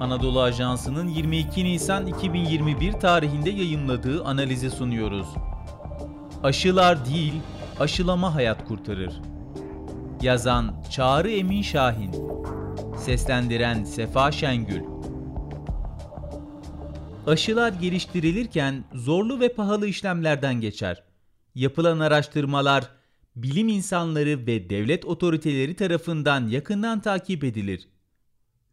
Anadolu Ajansı'nın 22 Nisan 2021 tarihinde yayımladığı analizi sunuyoruz. Aşılar değil, aşılama hayat kurtarır. Yazan Çağrı Emin Şahin Seslendiren Sefa Şengül Aşılar geliştirilirken zorlu ve pahalı işlemlerden geçer. Yapılan araştırmalar bilim insanları ve devlet otoriteleri tarafından yakından takip edilir.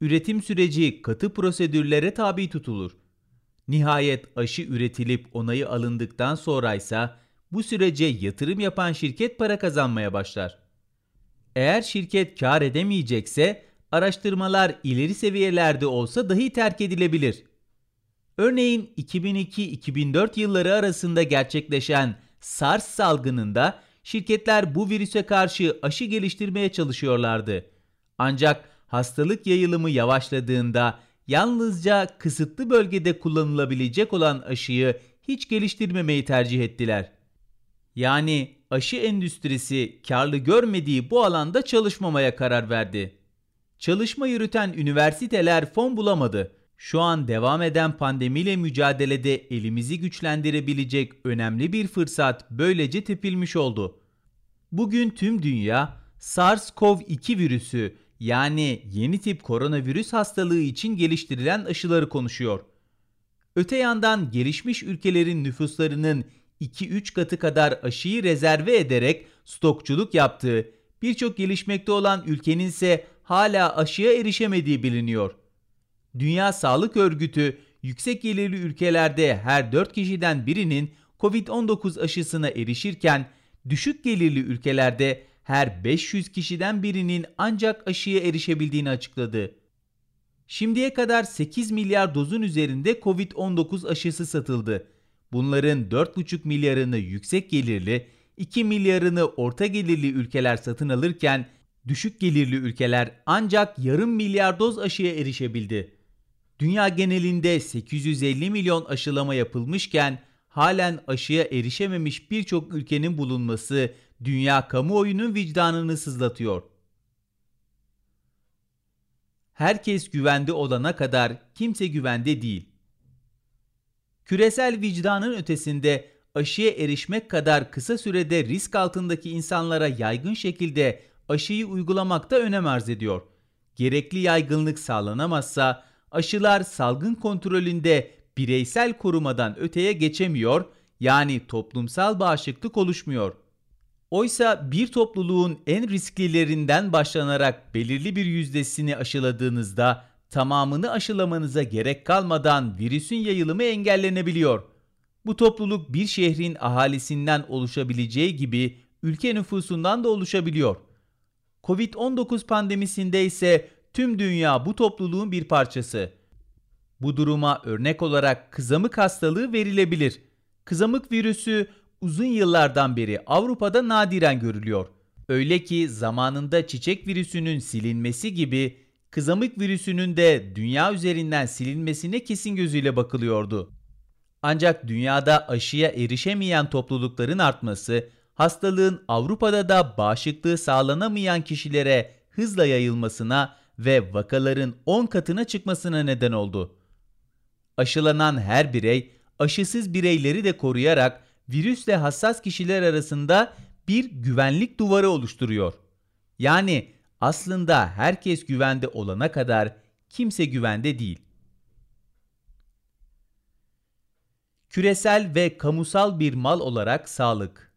Üretim süreci katı prosedürlere tabi tutulur. Nihayet aşı üretilip onayı alındıktan sonra ise bu sürece yatırım yapan şirket para kazanmaya başlar. Eğer şirket kar edemeyecekse araştırmalar ileri seviyelerde olsa dahi terk edilebilir. Örneğin 2002-2004 yılları arasında gerçekleşen SARS salgınında şirketler bu virüse karşı aşı geliştirmeye çalışıyorlardı. Ancak hastalık yayılımı yavaşladığında yalnızca kısıtlı bölgede kullanılabilecek olan aşıyı hiç geliştirmemeyi tercih ettiler. Yani aşı endüstrisi karlı görmediği bu alanda çalışmamaya karar verdi. Çalışma yürüten üniversiteler fon bulamadı. Şu an devam eden pandemiyle mücadelede elimizi güçlendirebilecek önemli bir fırsat böylece tepilmiş oldu. Bugün tüm dünya SARS-CoV-2 virüsü yani yeni tip koronavirüs hastalığı için geliştirilen aşıları konuşuyor. Öte yandan gelişmiş ülkelerin nüfuslarının 2-3 katı kadar aşıyı rezerve ederek stokçuluk yaptığı, birçok gelişmekte olan ülkenin ise hala aşıya erişemediği biliniyor. Dünya Sağlık Örgütü yüksek gelirli ülkelerde her 4 kişiden birinin COVID-19 aşısına erişirken düşük gelirli ülkelerde her 500 kişiden birinin ancak aşıya erişebildiğini açıkladı. Şimdiye kadar 8 milyar dozun üzerinde COVID-19 aşısı satıldı. Bunların 4,5 milyarını yüksek gelirli, 2 milyarını orta gelirli ülkeler satın alırken düşük gelirli ülkeler ancak yarım milyar doz aşıya erişebildi. Dünya genelinde 850 milyon aşılama yapılmışken halen aşıya erişememiş birçok ülkenin bulunması dünya kamuoyunun vicdanını sızlatıyor. Herkes güvende olana kadar kimse güvende değil. Küresel vicdanın ötesinde aşıya erişmek kadar kısa sürede risk altındaki insanlara yaygın şekilde aşıyı uygulamak da önem arz ediyor. Gerekli yaygınlık sağlanamazsa aşılar salgın kontrolünde bireysel korumadan öteye geçemiyor, yani toplumsal bağışıklık oluşmuyor. Oysa bir topluluğun en risklilerinden başlanarak belirli bir yüzdesini aşıladığınızda tamamını aşılamanıza gerek kalmadan virüsün yayılımı engellenebiliyor. Bu topluluk bir şehrin ahalisinden oluşabileceği gibi ülke nüfusundan da oluşabiliyor. Covid-19 pandemisinde ise tüm dünya bu topluluğun bir parçası. Bu duruma örnek olarak kızamık hastalığı verilebilir. Kızamık virüsü uzun yıllardan beri Avrupa'da nadiren görülüyor. Öyle ki zamanında çiçek virüsünün silinmesi gibi kızamık virüsünün de dünya üzerinden silinmesine kesin gözüyle bakılıyordu. Ancak dünyada aşıya erişemeyen toplulukların artması, hastalığın Avrupa'da da bağışıklığı sağlanamayan kişilere hızla yayılmasına ve vakaların 10 katına çıkmasına neden oldu. Aşılanan her birey aşısız bireyleri de koruyarak virüsle hassas kişiler arasında bir güvenlik duvarı oluşturuyor. Yani aslında herkes güvende olana kadar kimse güvende değil. Küresel ve kamusal bir mal olarak sağlık.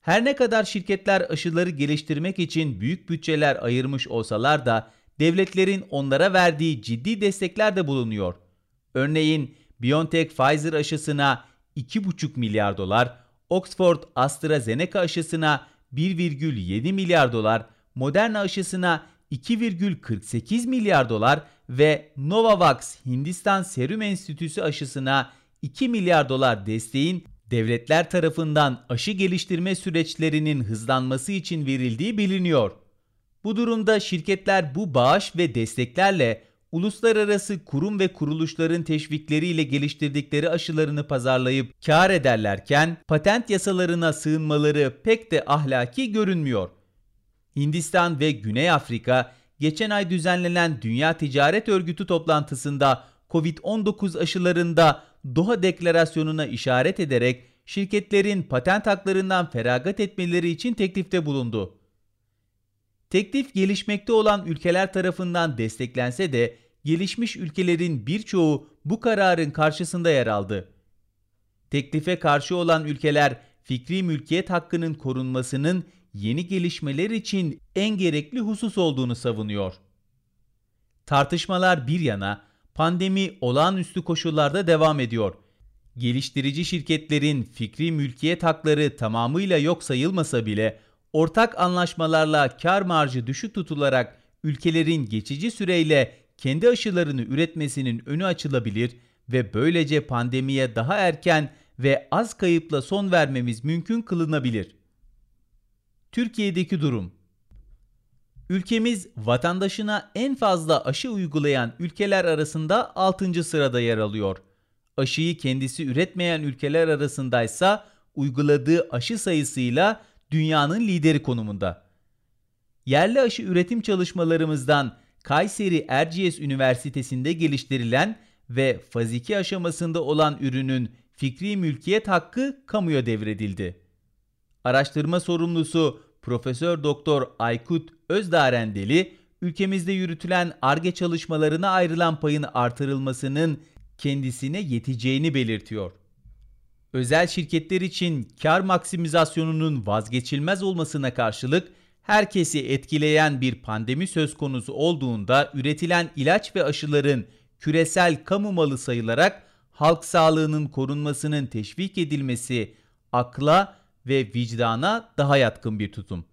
Her ne kadar şirketler aşıları geliştirmek için büyük bütçeler ayırmış olsalar da devletlerin onlara verdiği ciddi destekler de bulunuyor. Örneğin BioNTech Pfizer aşısına 2,5 milyar dolar, Oxford AstraZeneca aşısına 1,7 milyar dolar, Moderna aşısına 2,48 milyar dolar ve Novavax Hindistan Serum Enstitüsü aşısına 2 milyar dolar desteğin devletler tarafından aşı geliştirme süreçlerinin hızlanması için verildiği biliniyor. Bu durumda şirketler bu bağış ve desteklerle uluslararası kurum ve kuruluşların teşvikleriyle geliştirdikleri aşılarını pazarlayıp kar ederlerken patent yasalarına sığınmaları pek de ahlaki görünmüyor. Hindistan ve Güney Afrika geçen ay düzenlenen Dünya Ticaret Örgütü toplantısında COVID-19 aşılarında Doha Deklarasyonu'na işaret ederek şirketlerin patent haklarından feragat etmeleri için teklifte bulundu. Teklif gelişmekte olan ülkeler tarafından desteklense de gelişmiş ülkelerin birçoğu bu kararın karşısında yer aldı. Teklife karşı olan ülkeler fikri mülkiyet hakkının korunmasının yeni gelişmeler için en gerekli husus olduğunu savunuyor. Tartışmalar bir yana pandemi olağanüstü koşullarda devam ediyor. Geliştirici şirketlerin fikri mülkiyet hakları tamamıyla yok sayılmasa bile ortak anlaşmalarla kar marjı düşük tutularak ülkelerin geçici süreyle kendi aşılarını üretmesinin önü açılabilir ve böylece pandemiye daha erken ve az kayıpla son vermemiz mümkün kılınabilir. Türkiye'deki durum Ülkemiz vatandaşına en fazla aşı uygulayan ülkeler arasında 6. sırada yer alıyor. Aşıyı kendisi üretmeyen ülkeler arasındaysa uyguladığı aşı sayısıyla dünyanın lideri konumunda. Yerli aşı üretim çalışmalarımızdan Kayseri Erciyes Üniversitesi'nde geliştirilen ve faz 2 aşamasında olan ürünün fikri mülkiyet hakkı kamuya devredildi. Araştırma sorumlusu Profesör Doktor Aykut Özdarendeli, ülkemizde yürütülen ARGE çalışmalarına ayrılan payın artırılmasının kendisine yeteceğini belirtiyor. Özel şirketler için kar maksimizasyonunun vazgeçilmez olmasına karşılık herkesi etkileyen bir pandemi söz konusu olduğunda üretilen ilaç ve aşıların küresel kamu malı sayılarak halk sağlığının korunmasının teşvik edilmesi akla ve vicdana daha yatkın bir tutum.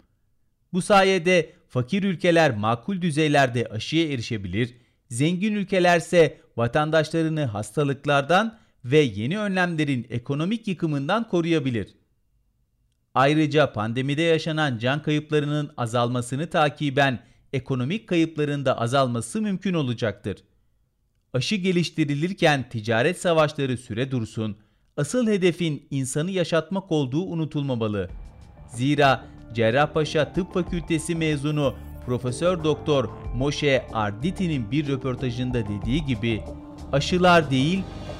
Bu sayede fakir ülkeler makul düzeylerde aşıya erişebilir, zengin ülkelerse vatandaşlarını hastalıklardan ve yeni önlemlerin ekonomik yıkımından koruyabilir. Ayrıca pandemide yaşanan can kayıplarının azalmasını takiben ekonomik kayıpların da azalması mümkün olacaktır. Aşı geliştirilirken ticaret savaşları süre dursun, asıl hedefin insanı yaşatmak olduğu unutulmamalı. Zira Cerrahpaşa Tıp Fakültesi mezunu Profesör Doktor Moshe Arditi'nin bir röportajında dediği gibi aşılar değil,